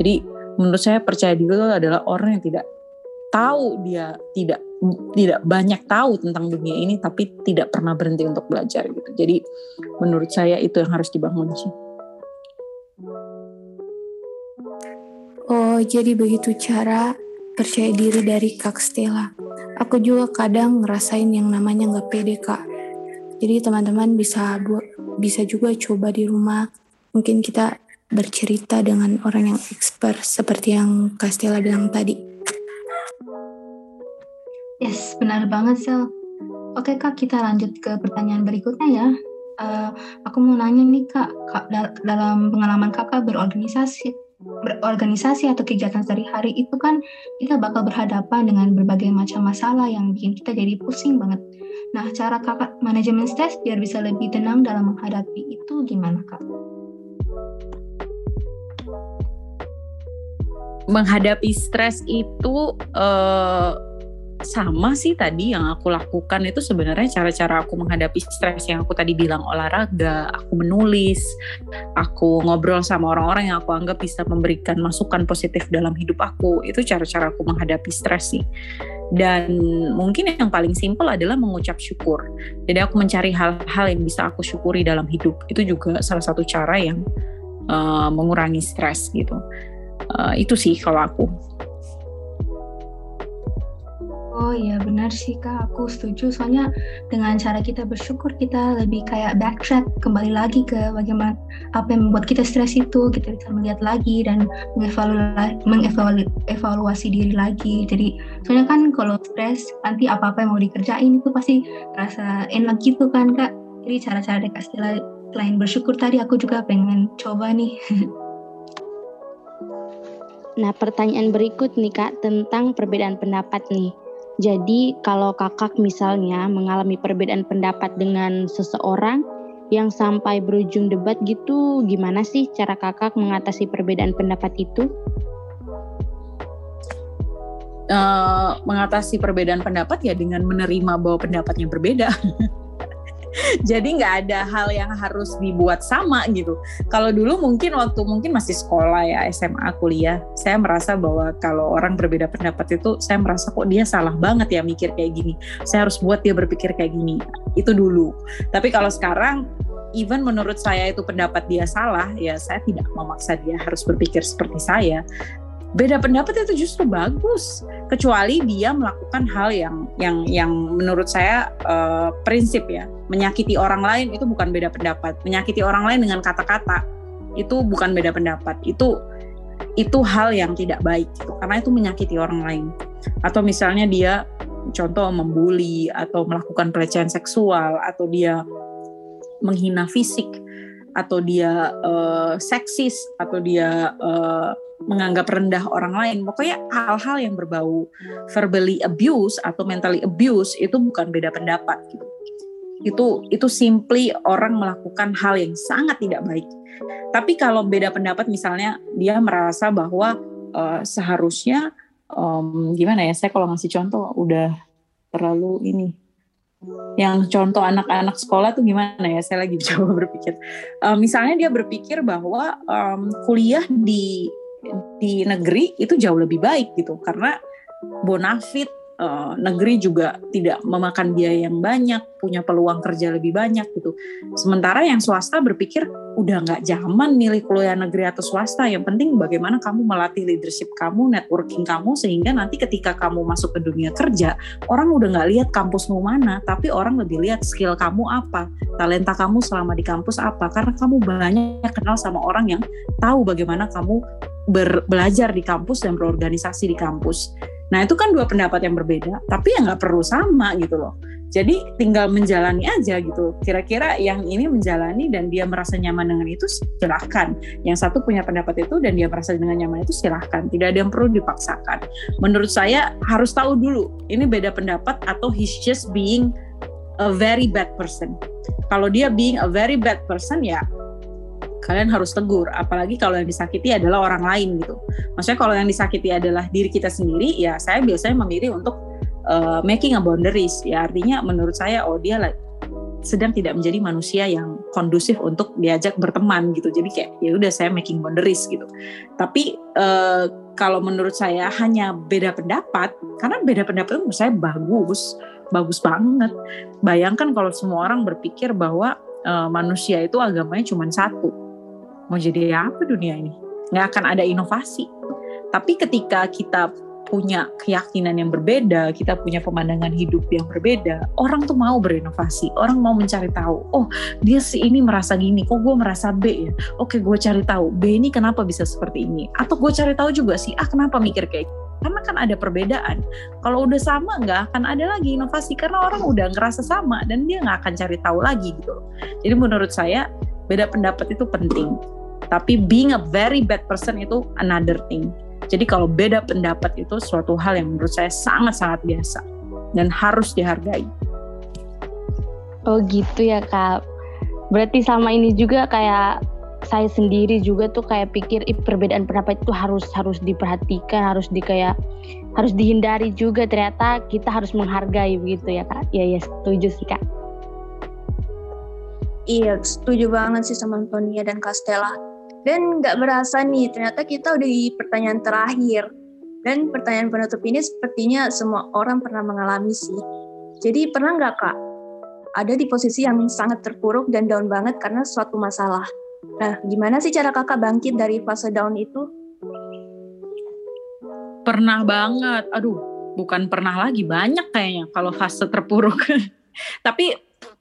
Jadi menurut saya percaya diri itu adalah orang yang tidak tahu dia tidak tidak banyak tahu tentang dunia ini tapi tidak pernah berhenti untuk belajar gitu. Jadi menurut saya itu yang harus dibangun sih. Oh, jadi begitu cara percaya diri dari Kak Stella. Aku juga kadang ngerasain yang namanya nggak pede, Kak. Jadi teman-teman bisa buat bisa juga coba di rumah. Mungkin kita bercerita dengan orang yang expert seperti yang Kak Stella bilang tadi. Yes, benar banget, Sel. Oke, Kak, kita lanjut ke pertanyaan berikutnya ya. Uh, aku mau nanya nih, Kak, Kak dalam pengalaman Kakak berorganisasi, berorganisasi atau kegiatan sehari-hari itu kan kita bakal berhadapan dengan berbagai macam masalah yang bikin kita jadi pusing banget. Nah, cara kakak manajemen stres biar bisa lebih tenang dalam menghadapi itu gimana kak? Menghadapi stres itu uh, sama sih tadi yang aku lakukan itu sebenarnya cara-cara aku menghadapi stres yang aku tadi bilang olahraga, aku menulis, aku ngobrol sama orang-orang yang aku anggap bisa memberikan masukan positif dalam hidup aku. Itu cara-cara aku menghadapi stres sih. Dan mungkin yang paling simpel adalah mengucap syukur. Jadi aku mencari hal-hal yang bisa aku syukuri dalam hidup. Itu juga salah satu cara yang uh, mengurangi stres gitu. Uh, itu sih kalau aku. Oh iya benar sih kak, aku setuju. Soalnya dengan cara kita bersyukur kita lebih kayak backtrack kembali lagi ke bagaimana apa yang membuat kita stres itu, kita bisa melihat lagi dan mengevaluasi, mengevaluasi diri lagi. Jadi soalnya kan kalau stres nanti apa-apa yang mau dikerjain itu pasti rasa enak gitu kan kak. Jadi cara-cara dekat selain bersyukur tadi aku juga pengen coba nih. Nah pertanyaan berikut nih kak tentang perbedaan pendapat nih. Jadi kalau kakak misalnya mengalami perbedaan pendapat dengan seseorang yang sampai berujung debat gitu, gimana sih cara kakak mengatasi perbedaan pendapat itu? Uh, mengatasi perbedaan pendapat ya dengan menerima bahwa pendapatnya berbeda. jadi nggak ada hal yang harus dibuat sama gitu. Kalau dulu mungkin waktu mungkin masih sekolah ya SMA kuliah, saya merasa bahwa kalau orang berbeda pendapat itu saya merasa kok dia salah banget ya mikir kayak gini. Saya harus buat dia berpikir kayak gini. Itu dulu. Tapi kalau sekarang even menurut saya itu pendapat dia salah, ya saya tidak memaksa dia harus berpikir seperti saya beda pendapat itu justru bagus. Kecuali dia melakukan hal yang yang yang menurut saya uh, prinsip ya. Menyakiti orang lain itu bukan beda pendapat. Menyakiti orang lain dengan kata-kata itu bukan beda pendapat. Itu itu hal yang tidak baik gitu. Karena itu menyakiti orang lain. Atau misalnya dia contoh membuli atau melakukan pelecehan seksual atau dia menghina fisik atau dia uh, seksis atau dia uh, menganggap rendah orang lain. Pokoknya hal-hal yang berbau verbally abuse atau mentally abuse itu bukan beda pendapat gitu. Itu itu simply orang melakukan hal yang sangat tidak baik. Tapi kalau beda pendapat misalnya dia merasa bahwa uh, seharusnya um, gimana ya? Saya kalau ngasih contoh udah terlalu ini yang contoh anak-anak sekolah tuh gimana ya saya lagi coba berpikir uh, misalnya dia berpikir bahwa um, kuliah di di negeri itu jauh lebih baik gitu. Karena bonafit uh, negeri juga tidak memakan biaya yang banyak, punya peluang kerja lebih banyak gitu. Sementara yang swasta berpikir udah nggak zaman milih kuliah negeri atau swasta, yang penting bagaimana kamu melatih leadership kamu, networking kamu sehingga nanti ketika kamu masuk ke dunia kerja, orang udah nggak lihat kampusmu mana, tapi orang lebih lihat skill kamu apa, talenta kamu selama di kampus apa, karena kamu banyak kenal sama orang yang tahu bagaimana kamu ber, belajar di kampus dan berorganisasi di kampus. Nah itu kan dua pendapat yang berbeda, tapi ya nggak perlu sama gitu loh. Jadi tinggal menjalani aja gitu. Kira-kira yang ini menjalani dan dia merasa nyaman dengan itu silahkan. Yang satu punya pendapat itu dan dia merasa dengan nyaman itu silahkan. Tidak ada yang perlu dipaksakan. Menurut saya harus tahu dulu ini beda pendapat atau he's just being a very bad person. Kalau dia being a very bad person ya kalian harus tegur. Apalagi kalau yang disakiti adalah orang lain gitu. Maksudnya kalau yang disakiti adalah diri kita sendiri ya saya biasanya memilih untuk uh, making a boundaries. Ya artinya menurut saya oh dia like, sedang tidak menjadi manusia yang kondusif untuk diajak berteman gitu. Jadi kayak ya udah saya making boundaries gitu. Tapi uh, kalau menurut saya hanya beda pendapat karena beda pendapat itu menurut saya bagus bagus banget. Bayangkan kalau semua orang berpikir bahwa uh, manusia itu agamanya cuma satu mau jadi apa dunia ini nggak akan ada inovasi tapi ketika kita punya keyakinan yang berbeda, kita punya pemandangan hidup yang berbeda, orang tuh mau berinovasi, orang mau mencari tahu, oh dia si ini merasa gini, kok gue merasa B ya, oke gue cari tahu, B ini kenapa bisa seperti ini, atau gue cari tahu juga sih, ah kenapa mikir kayak gitu? karena kan ada perbedaan. Kalau udah sama nggak akan ada lagi inovasi karena orang udah ngerasa sama dan dia nggak akan cari tahu lagi gitu Jadi menurut saya beda pendapat itu penting. Tapi being a very bad person itu another thing. Jadi kalau beda pendapat itu suatu hal yang menurut saya sangat-sangat biasa dan harus dihargai. Oh gitu ya kak. Berarti sama ini juga kayak saya sendiri juga tuh kayak pikir ih, perbedaan pendapat itu harus harus diperhatikan, harus di kayak harus dihindari juga. Ternyata kita harus menghargai begitu ya kak. Iya ya setuju sih kak. Iya, setuju banget sih sama Antonia dan Castella dan nggak berasa nih, ternyata kita udah di pertanyaan terakhir. Dan pertanyaan penutup ini sepertinya semua orang pernah mengalami sih. Jadi pernah nggak kak ada di posisi yang sangat terpuruk dan down banget karena suatu masalah? Nah, gimana sih cara kakak bangkit dari fase down itu? Pernah banget. Aduh, bukan pernah lagi, banyak kayaknya kalau fase terpuruk. Tapi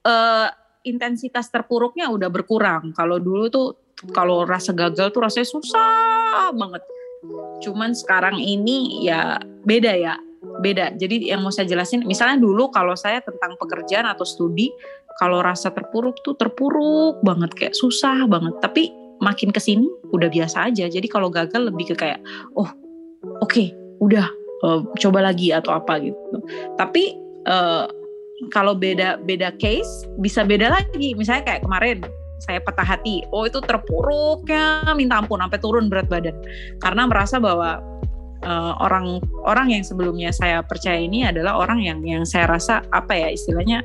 uh, intensitas terpuruknya udah berkurang. Kalau dulu tuh kalau rasa gagal tuh rasanya susah banget. Cuman sekarang ini ya beda ya, beda. Jadi yang mau saya jelasin, misalnya dulu kalau saya tentang pekerjaan atau studi, kalau rasa terpuruk tuh terpuruk banget, kayak susah banget. Tapi makin ke sini udah biasa aja. Jadi kalau gagal lebih ke kayak, oh oke, okay, udah uh, coba lagi atau apa gitu. Tapi uh, kalau beda beda case bisa beda lagi. Misalnya kayak kemarin saya patah hati. Oh itu terpuruknya minta ampun sampai turun berat badan karena merasa bahwa uh, orang orang yang sebelumnya saya percaya ini adalah orang yang yang saya rasa apa ya istilahnya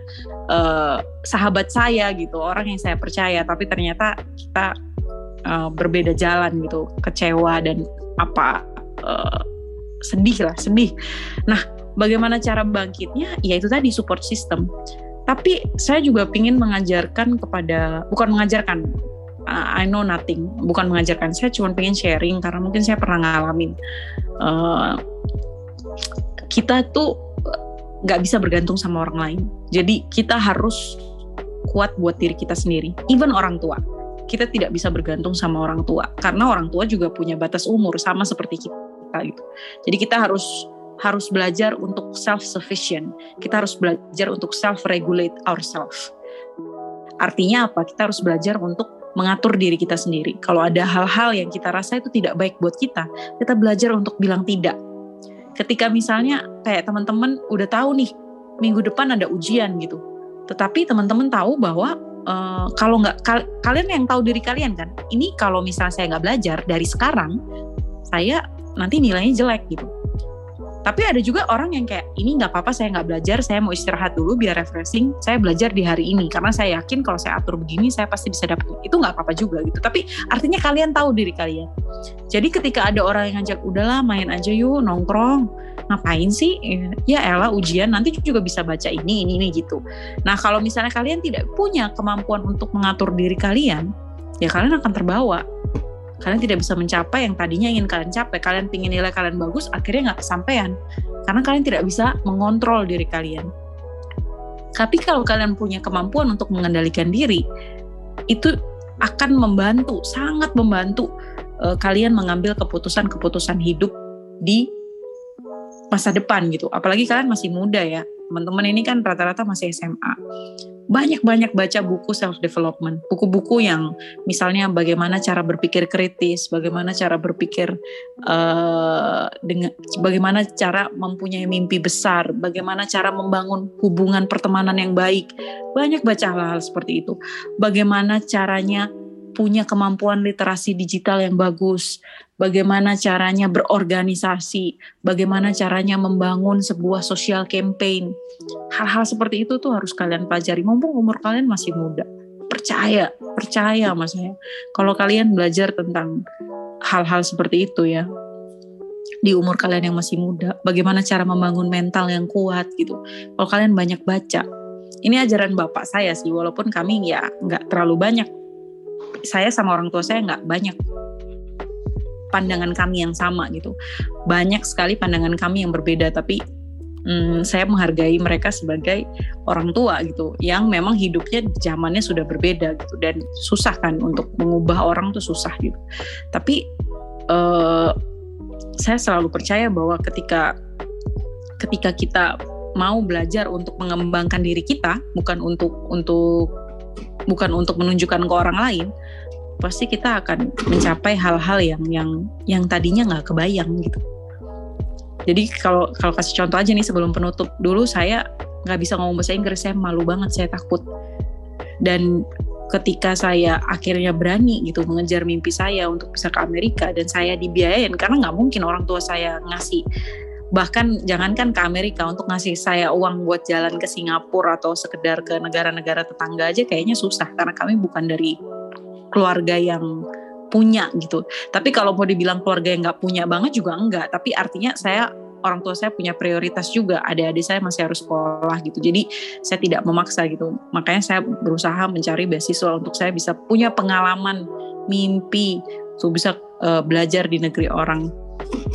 uh, sahabat saya gitu orang yang saya percaya tapi ternyata kita uh, berbeda jalan gitu kecewa dan apa uh, sedih lah sedih. Nah bagaimana cara bangkitnya? Ya itu tadi support system. Tapi saya juga ingin mengajarkan kepada bukan mengajarkan uh, I know nothing. Bukan mengajarkan saya cuma pengen sharing karena mungkin saya pernah ngalamin uh, kita tuh nggak bisa bergantung sama orang lain. Jadi kita harus kuat buat diri kita sendiri even orang tua. Kita tidak bisa bergantung sama orang tua karena orang tua juga punya batas umur sama seperti kita gitu. Jadi kita harus harus belajar untuk self sufficient. Kita harus belajar untuk self regulate ourselves. Artinya apa? Kita harus belajar untuk mengatur diri kita sendiri. Kalau ada hal-hal yang kita rasa itu tidak baik buat kita, kita belajar untuk bilang tidak. Ketika misalnya kayak teman-teman udah tahu nih minggu depan ada ujian gitu, tetapi teman-teman tahu bahwa uh, kalau nggak kal kalian yang tahu diri kalian kan, ini kalau misalnya saya nggak belajar dari sekarang, saya nanti nilainya jelek gitu tapi ada juga orang yang kayak ini nggak apa-apa saya nggak belajar, saya mau istirahat dulu biar refreshing. Saya belajar di hari ini karena saya yakin kalau saya atur begini saya pasti bisa dapat itu nggak apa-apa juga gitu. Tapi artinya kalian tahu diri kalian. Jadi ketika ada orang yang ngajak udahlah main aja yuk nongkrong, ngapain sih? Ya elah ujian nanti juga bisa baca ini ini ini gitu. Nah kalau misalnya kalian tidak punya kemampuan untuk mengatur diri kalian, ya kalian akan terbawa kalian tidak bisa mencapai yang tadinya ingin kalian capai. Kalian ingin nilai kalian bagus akhirnya nggak kesampaian. Karena kalian tidak bisa mengontrol diri kalian. Tapi kalau kalian punya kemampuan untuk mengendalikan diri itu akan membantu sangat membantu uh, kalian mengambil keputusan-keputusan hidup di masa depan gitu. Apalagi kalian masih muda ya teman-teman ini kan rata-rata masih SMA banyak-banyak baca buku self development, buku-buku yang misalnya bagaimana cara berpikir kritis, bagaimana cara berpikir uh, dengan bagaimana cara mempunyai mimpi besar, bagaimana cara membangun hubungan pertemanan yang baik. Banyak baca hal-hal seperti itu. Bagaimana caranya punya kemampuan literasi digital yang bagus, bagaimana caranya berorganisasi, bagaimana caranya membangun sebuah social campaign. Hal-hal seperti itu tuh harus kalian pelajari mumpung umur kalian masih muda. Percaya, percaya mas saya. Kalau kalian belajar tentang hal-hal seperti itu ya di umur kalian yang masih muda, bagaimana cara membangun mental yang kuat gitu. Kalau kalian banyak baca, ini ajaran bapak saya sih, walaupun kami ya nggak terlalu banyak saya sama orang tua saya nggak banyak pandangan kami yang sama gitu. Banyak sekali pandangan kami yang berbeda, tapi hmm, saya menghargai mereka sebagai orang tua gitu, yang memang hidupnya zamannya sudah berbeda gitu dan susah kan untuk mengubah orang tuh susah gitu. Tapi uh, saya selalu percaya bahwa ketika ketika kita mau belajar untuk mengembangkan diri kita, bukan untuk untuk bukan untuk menunjukkan ke orang lain, pasti kita akan mencapai hal-hal yang yang yang tadinya nggak kebayang gitu. Jadi kalau kalau kasih contoh aja nih sebelum penutup dulu saya nggak bisa ngomong bahasa Inggris saya malu banget saya takut dan ketika saya akhirnya berani gitu mengejar mimpi saya untuk bisa ke Amerika dan saya dibiayain karena nggak mungkin orang tua saya ngasih bahkan jangankan ke Amerika untuk ngasih saya uang buat jalan ke Singapura atau sekedar ke negara-negara tetangga aja kayaknya susah karena kami bukan dari keluarga yang punya gitu. Tapi kalau mau dibilang keluarga yang nggak punya banget juga enggak. Tapi artinya saya orang tua saya punya prioritas juga. Adik-adik saya masih harus sekolah gitu. Jadi saya tidak memaksa gitu. Makanya saya berusaha mencari beasiswa untuk saya bisa punya pengalaman mimpi, tuh bisa uh, belajar di negeri orang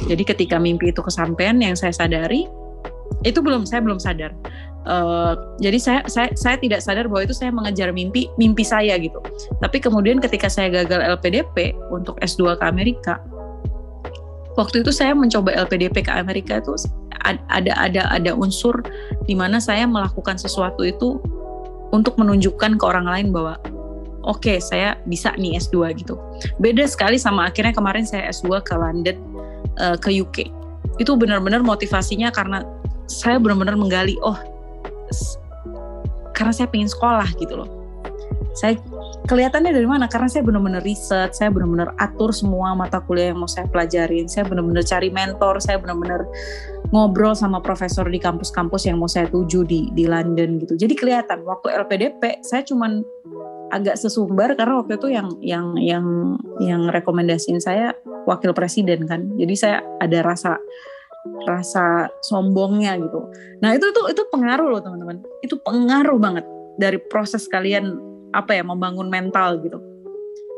jadi ketika mimpi itu kesampaian yang saya sadari itu belum saya belum sadar. Uh, jadi saya saya saya tidak sadar bahwa itu saya mengejar mimpi mimpi saya gitu. Tapi kemudian ketika saya gagal LPDP untuk S2 ke Amerika, waktu itu saya mencoba LPDP ke Amerika itu ada ada ada unsur di mana saya melakukan sesuatu itu untuk menunjukkan ke orang lain bahwa oke okay, saya bisa nih S2 gitu. Beda sekali sama akhirnya kemarin saya S2 ke London uh, ke UK itu benar-benar motivasinya karena saya benar-benar menggali oh karena saya pengen sekolah gitu loh. Saya kelihatannya dari mana? Karena saya benar-benar riset saya benar-benar atur semua mata kuliah yang mau saya pelajarin saya benar-benar cari mentor saya benar-benar ngobrol sama profesor di kampus-kampus yang mau saya tuju di di London gitu. Jadi kelihatan waktu LPDP saya cuman agak sesumbar karena waktu itu yang yang yang yang rekomendasiin saya wakil presiden kan. Jadi saya ada rasa rasa sombongnya gitu. Nah itu tuh itu pengaruh loh teman-teman. Itu pengaruh banget dari proses kalian apa ya membangun mental gitu.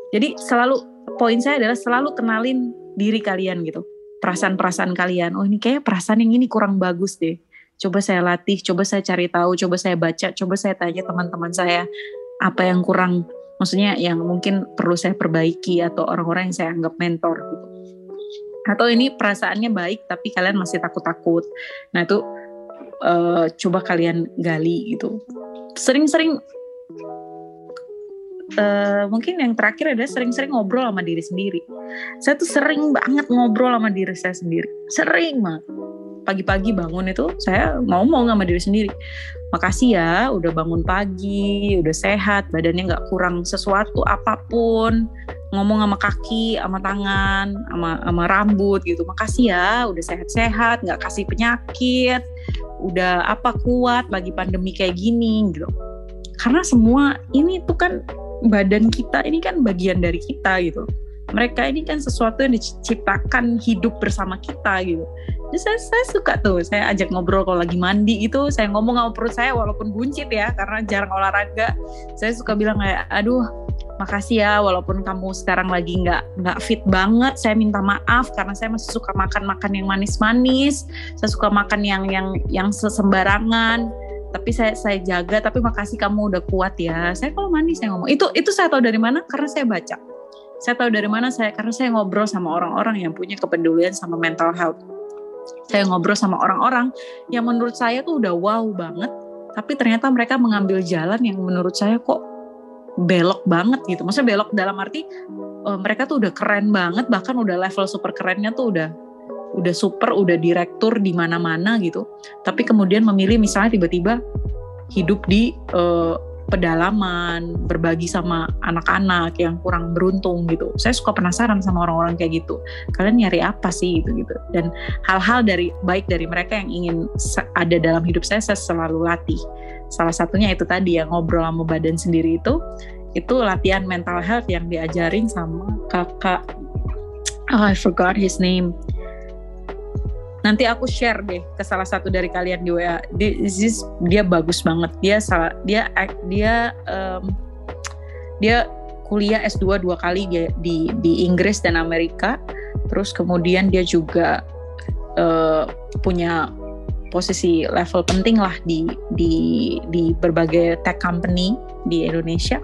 Jadi selalu poin saya adalah selalu kenalin diri kalian gitu. Perasaan-perasaan kalian. Oh ini kayak perasaan yang ini kurang bagus deh. Coba saya latih coba saya cari tahu coba saya baca coba saya tanya teman-teman saya apa yang kurang maksudnya yang mungkin perlu saya perbaiki atau orang-orang yang saya anggap mentor gitu. Atau ini perasaannya baik tapi kalian masih takut-takut. Nah itu uh, coba kalian gali gitu. Sering-sering uh, mungkin yang terakhir adalah sering-sering ngobrol sama diri sendiri. Saya tuh sering banget ngobrol sama diri saya sendiri. Sering banget pagi-pagi bangun itu saya ngomong sama diri sendiri makasih ya udah bangun pagi udah sehat badannya nggak kurang sesuatu apa pun ngomong sama kaki sama tangan sama sama rambut gitu makasih ya udah sehat-sehat nggak kasih penyakit udah apa kuat bagi pandemi kayak gini gitu. Karena semua ini tuh kan badan kita ini kan bagian dari kita gitu mereka ini kan sesuatu yang diciptakan hidup bersama kita gitu. Jadi saya, saya suka tuh, saya ajak ngobrol kalau lagi mandi gitu, saya ngomong sama perut saya walaupun buncit ya, karena jarang olahraga. Saya suka bilang kayak, aduh makasih ya walaupun kamu sekarang lagi nggak nggak fit banget saya minta maaf karena saya masih suka makan makan yang manis-manis saya suka makan yang yang yang sesembarangan tapi saya saya jaga tapi makasih kamu udah kuat ya. Saya kalau mandi saya ngomong. Itu itu saya tahu dari mana? Karena saya baca saya tahu dari mana saya karena saya ngobrol sama orang-orang yang punya kepedulian sama mental health. Saya ngobrol sama orang-orang yang menurut saya tuh udah wow banget tapi ternyata mereka mengambil jalan yang menurut saya kok belok banget gitu. Maksudnya belok dalam arti uh, mereka tuh udah keren banget bahkan udah level super kerennya tuh udah udah super udah direktur di mana-mana gitu. Tapi kemudian memilih misalnya tiba-tiba hidup di uh, pedalaman, berbagi sama anak-anak yang kurang beruntung gitu. Saya suka penasaran sama orang-orang kayak gitu. Kalian nyari apa sih gitu gitu. Dan hal-hal dari baik dari mereka yang ingin ada dalam hidup saya saya selalu latih. Salah satunya itu tadi yang ngobrol sama badan sendiri itu itu latihan mental health yang diajarin sama kakak oh, I forgot his name nanti aku share deh ke salah satu dari kalian di WA. This dia bagus banget. Dia salah dia dia um, dia kuliah S2 dua kali dia di di Inggris dan Amerika. Terus kemudian dia juga uh, punya posisi level penting lah di di di berbagai tech company di Indonesia.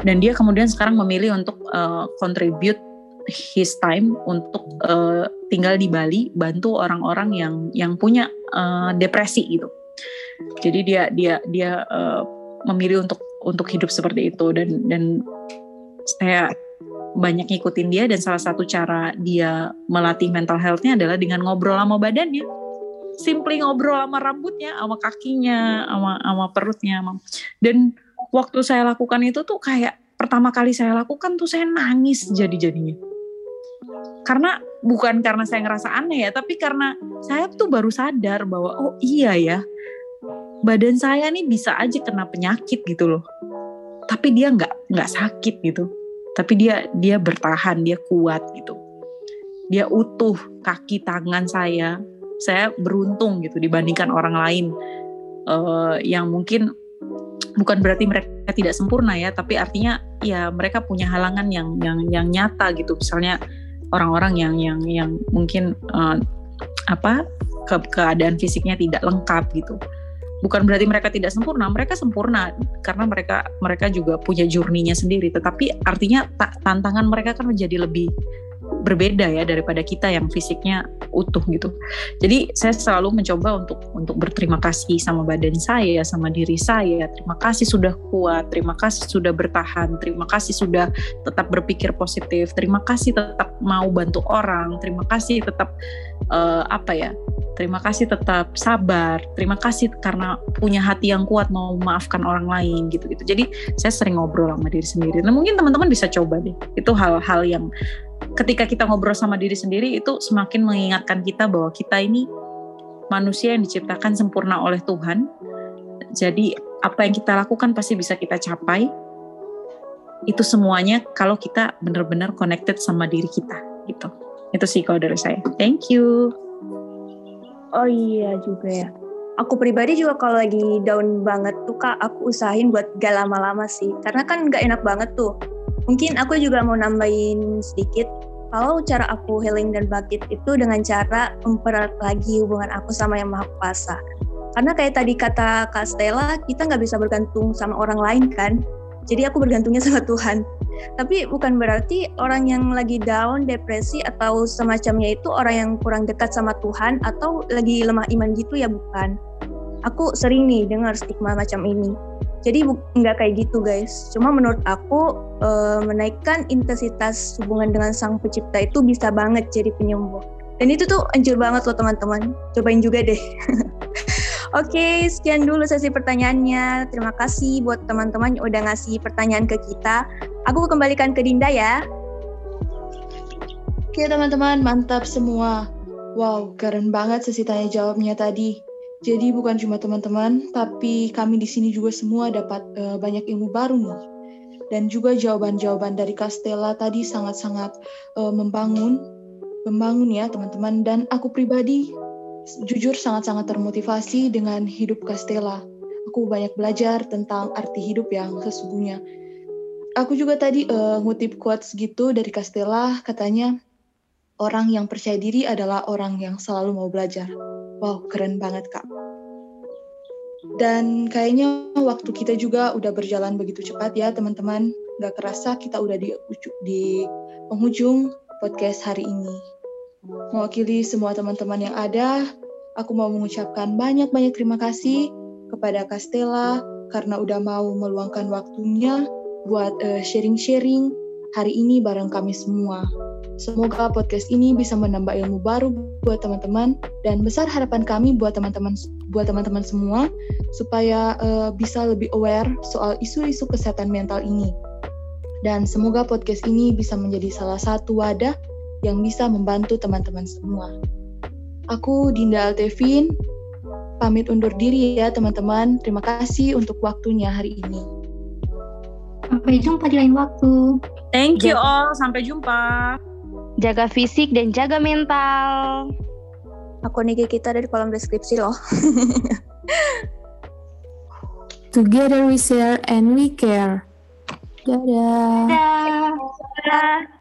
Dan dia kemudian sekarang memilih untuk uh, contribute his time untuk uh, tinggal di Bali bantu orang-orang yang yang punya uh, depresi gitu. Jadi dia dia dia uh, memilih untuk untuk hidup seperti itu dan dan saya banyak ngikutin dia dan salah satu cara dia melatih mental healthnya adalah dengan ngobrol sama badannya simply ngobrol sama rambutnya sama kakinya sama sama perutnya sama. dan waktu saya lakukan itu tuh kayak pertama kali saya lakukan tuh saya nangis jadi-jadinya karena bukan karena saya ngerasa aneh ya tapi karena saya tuh baru sadar bahwa oh iya ya badan saya nih bisa aja kena penyakit gitu loh. Tapi dia nggak nggak sakit gitu. Tapi dia dia bertahan dia kuat gitu. Dia utuh kaki tangan saya. Saya beruntung gitu dibandingkan orang lain. Uh, yang mungkin bukan berarti mereka tidak sempurna ya tapi artinya ya mereka punya halangan yang yang yang nyata gitu. Misalnya orang-orang yang yang yang mungkin uh, apa ke keadaan fisiknya tidak lengkap gitu. Bukan berarti mereka tidak sempurna mereka sempurna karena mereka mereka juga punya journey-nya sendiri. Tetapi artinya tantangan mereka kan menjadi lebih berbeda ya daripada kita yang fisiknya utuh gitu. Jadi saya selalu mencoba untuk untuk berterima kasih sama badan saya, sama diri saya. Terima kasih sudah kuat, terima kasih sudah bertahan, terima kasih sudah tetap berpikir positif, terima kasih tetap mau bantu orang, terima kasih tetap uh, apa ya? Terima kasih tetap sabar. Terima kasih karena punya hati yang kuat mau memaafkan orang lain gitu-gitu. Jadi saya sering ngobrol sama diri sendiri. Nah mungkin teman-teman bisa coba deh. Itu hal-hal yang ketika kita ngobrol sama diri sendiri itu semakin mengingatkan kita bahwa kita ini manusia yang diciptakan sempurna oleh Tuhan. Jadi apa yang kita lakukan pasti bisa kita capai. Itu semuanya kalau kita benar-benar connected sama diri kita gitu. Itu sih kalau dari saya. Thank you. Oh iya juga ya. Aku pribadi juga kalau lagi down banget tuh kak, aku usahain buat gak lama-lama sih. Karena kan gak enak banget tuh Mungkin aku juga mau nambahin sedikit kalau cara aku healing dan bangkit itu dengan cara mempererat lagi hubungan aku sama yang maha kuasa. Karena kayak tadi kata Kak Stella, kita nggak bisa bergantung sama orang lain kan. Jadi aku bergantungnya sama Tuhan. Tapi bukan berarti orang yang lagi down, depresi atau semacamnya itu orang yang kurang dekat sama Tuhan atau lagi lemah iman gitu ya bukan. Aku sering nih dengar stigma macam ini jadi nggak kayak gitu guys. Cuma menurut aku e, menaikkan intensitas hubungan dengan sang pencipta itu bisa banget jadi penyembuh. Dan itu tuh anjur banget loh teman-teman. Cobain juga deh. Oke, okay, sekian dulu sesi pertanyaannya. Terima kasih buat teman-teman yang udah ngasih pertanyaan ke kita. Aku kembalikan ke Dinda ya. Oke teman-teman, mantap semua. Wow, keren banget sesi tanya jawabnya tadi. Jadi bukan cuma teman-teman, tapi kami di sini juga semua dapat uh, banyak ilmu baru nih. Dan juga jawaban-jawaban dari Castella tadi sangat-sangat uh, membangun, membangun ya teman-teman. Dan aku pribadi jujur sangat-sangat termotivasi dengan hidup Castella. Aku banyak belajar tentang arti hidup yang sesungguhnya. Aku juga tadi uh, ngutip quotes gitu dari Castella, katanya orang yang percaya diri adalah orang yang selalu mau belajar. Wow, keren banget Kak. Dan kayaknya waktu kita juga udah berjalan begitu cepat ya teman-teman. Gak kerasa kita udah di, di penghujung podcast hari ini. Mewakili semua teman-teman yang ada, aku mau mengucapkan banyak-banyak terima kasih kepada Castella karena udah mau meluangkan waktunya buat uh, sharing-sharing hari ini bareng kami semua. Semoga podcast ini bisa menambah ilmu baru buat teman-teman dan besar harapan kami buat teman-teman buat teman-teman semua supaya uh, bisa lebih aware soal isu-isu kesehatan mental ini. Dan semoga podcast ini bisa menjadi salah satu wadah yang bisa membantu teman-teman semua. Aku Dinda Altevin, pamit undur diri ya teman-teman. Terima kasih untuk waktunya hari ini. Sampai jumpa di lain waktu. Thank you all, sampai jumpa. Jaga fisik dan jaga mental. Aku nih kita dari kolom deskripsi loh. Together we share and we care. Dadah. Dadah.